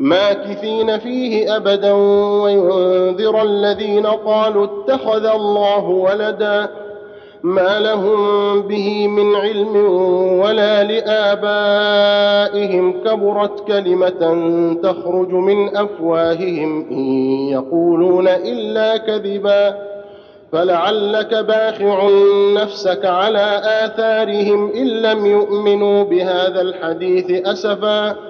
ماكثين فيه أبدا وينذر الذين قالوا اتخذ الله ولدا. ما لهم به من علم ولا لآبائهم. كبرت كلمة تخرج من أفواههم. إن يقولون إلا كذبا فلعلك باخع نفسك على آثارهم. إن لم يؤمنوا بهذا الحديث أسفا.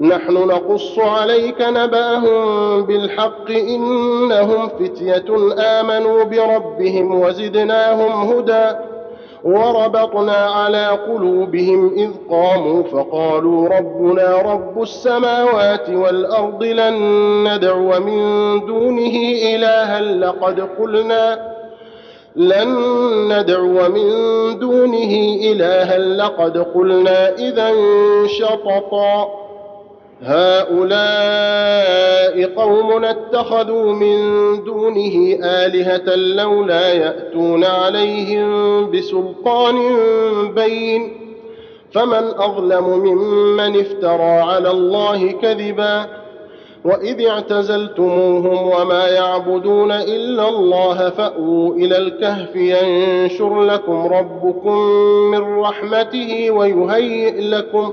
نحن نقص عليك نبأهم بالحق إنهم فتية آمنوا بربهم وزدناهم هدى وربطنا على قلوبهم إذ قاموا فقالوا ربنا رب السماوات والأرض لن ندعو من دونه إلها لقد قلنا لن ندعو من دونه إلها لقد قلنا إذا شططا هؤلاء قوم اتخذوا من دونه آلهة لولا يأتون عليهم بسلطان بين فمن أظلم ممن افترى على الله كذبا وإذ اعتزلتموهم وما يعبدون إلا الله فأووا إلى الكهف ينشر لكم ربكم من رحمته ويهيئ لكم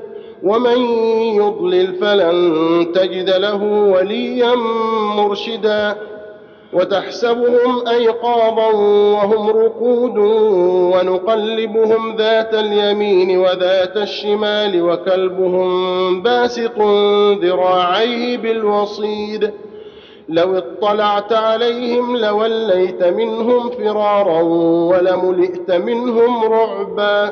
ومن يضلل فلن تجد له وليا مرشدا وتحسبهم أيقاظا وهم رقود ونقلبهم ذات اليمين وذات الشمال وكلبهم باسق ذراعيه بالوصيد لو اطلعت عليهم لوليت منهم فرارا ولملئت منهم رعبا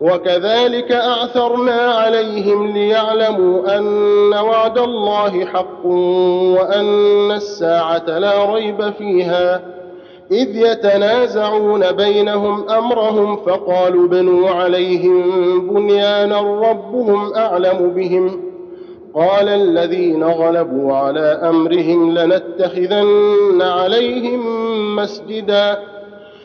وكذلك أعثرنا عليهم ليعلموا أن وعد الله حق وأن الساعة لا ريب فيها. إذ يتنازعون بينهم أمرهم فقالوا بنوا عليهم بنيانا ربهم أعلم بهم. قال الذين غلبوا على أمرهم لنتخذن عليهم مسجدا.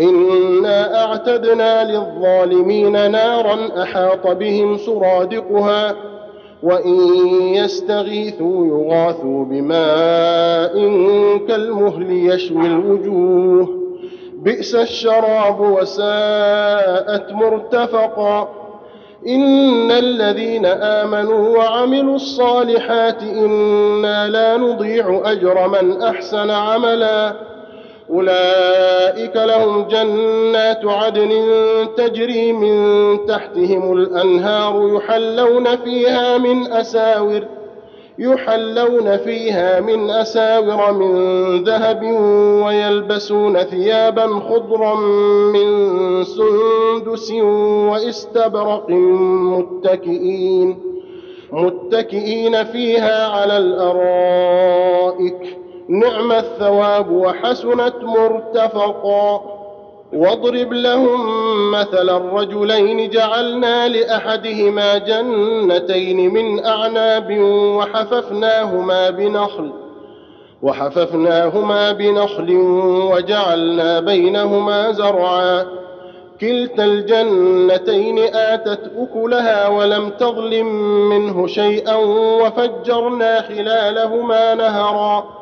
انا اعتدنا للظالمين نارا احاط بهم سرادقها وان يستغيثوا يغاثوا بماء كالمهل يشوي الوجوه بئس الشراب وساءت مرتفقا ان الذين امنوا وعملوا الصالحات أنا لا نضيع اجر من احسن عملا أولئك لهم جنات عدن تجري من تحتهم الأنهار يحلون فيها من أساور يحلون فيها من أساور من ذهب ويلبسون ثيابا خضرا من سندس واستبرق متكئين متكئين فيها على الأرائك. نعم الثواب وحسنت مرتفقا. واضرب لهم مثل الرجلين جعلنا لأحدهما جنتين من أعناب وحففناهما بنخل وحففناهما بنخل وجعلنا بينهما زرعا. كلتا الجنتين آتت أكلها ولم تظلم منه شيئا وفجرنا خلالهما نهرا.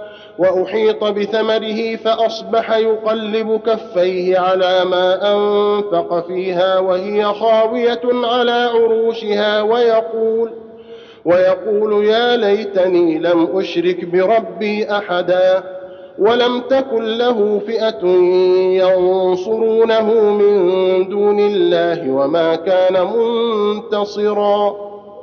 وأحيط بثمره فأصبح يقلب كفيه على ما أنفق فيها وهي خاوية على عروشها ويقول ويقول يا ليتني لم أشرك بربي أحدا ولم تكن له فئة ينصرونه من دون الله وما كان منتصرا.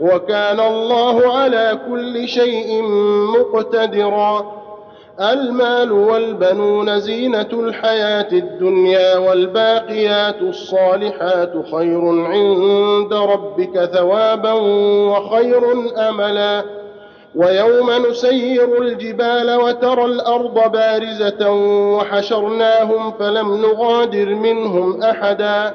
وكان الله على كل شيء مقتدرا. المال والبنون زينة الحياة الدنيا والباقيات الصالحات خير عند ربك ثوابا وخير أملا. ويوم نسير الجبال وترى الأرض بارزة وحشرناهم فلم نغادر منهم أحدا.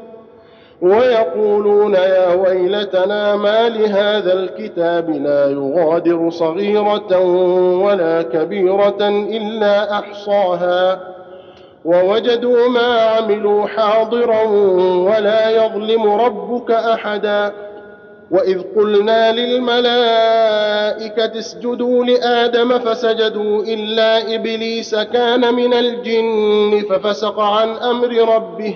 ويقولون يا ويلتنا ما لهذا الكتاب لا يغادر صغيرة ولا كبيرة إلا أحصاها ووجدوا ما عملوا حاضرا ولا يظلم ربك أحدا وإذ قلنا للملائكة اسجدوا لآدم فسجدوا إلا إبليس كان من الجن ففسق عن أمر ربه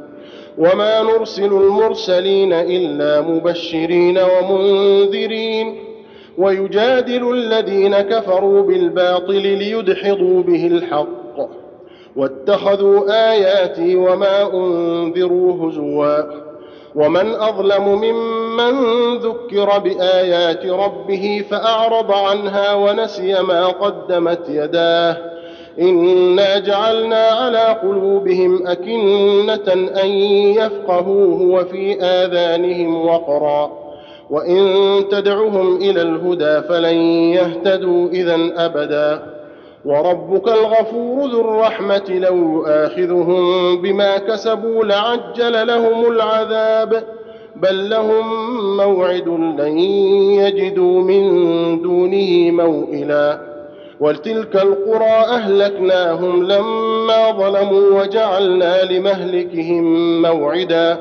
وما نرسل المرسلين الا مبشرين ومنذرين ويجادل الذين كفروا بالباطل ليدحضوا به الحق واتخذوا اياتي وما انذروا هزوا ومن اظلم ممن ذكر بايات ربه فاعرض عنها ونسي ما قدمت يداه انا جعلنا على قلوبهم اكنه ان يفقهوه وفي اذانهم وقرا وان تدعهم إلى الهدى فلن يهتدوا اذا ابدا وربك الغفور ذو الرحمة لو يؤاخذهم بما كسبوا لعجل لهم العذاب بل لهم موعد لن يجدوا من دونه موئلا وتلك القرى أهلكناهم لما ظلموا وجعلنا لمهلكهم موعدا.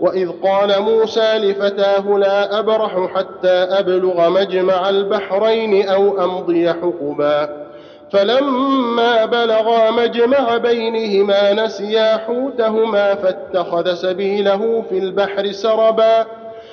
وإذ قال موسى لفتاه لا أبرح حتى أبلغ مجمع البحرين أو أمضي حقبا. فلما بلغا مجمع بينهما نسيا حوتهما فاتخذ سبيله في البحر سربا.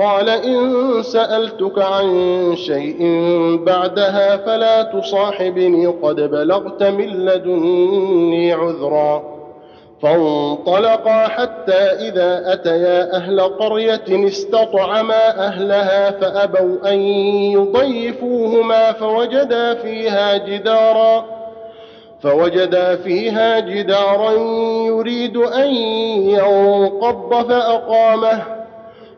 قال إن سألتك عن شيء بعدها فلا تصاحبني قد بلغت من لدني عذرا. فانطلقا حتى إذا أتيا أهل قرية استطعما أهلها فأبوا أن يضيفوهما فوجدا فيها جدارا. فوجدا فيها جدارا يريد أن ينقض فأقامه.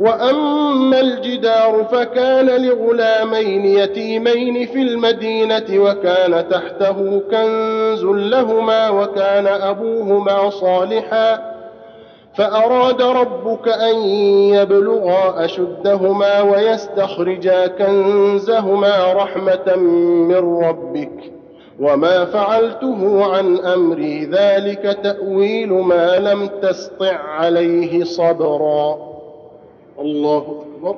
وأما الجدار فكان لغلامين يتيمين في المدينة وكان تحته كنز لهما وكان أبوهما صالحا. فأراد ربك أن يبلغا أشدهما ويستخرجا كنزهما رحمة من ربك. وما فعلته عن أمري ذلك تأويل ما لم تسطع عليه صبرا. الله أكبر.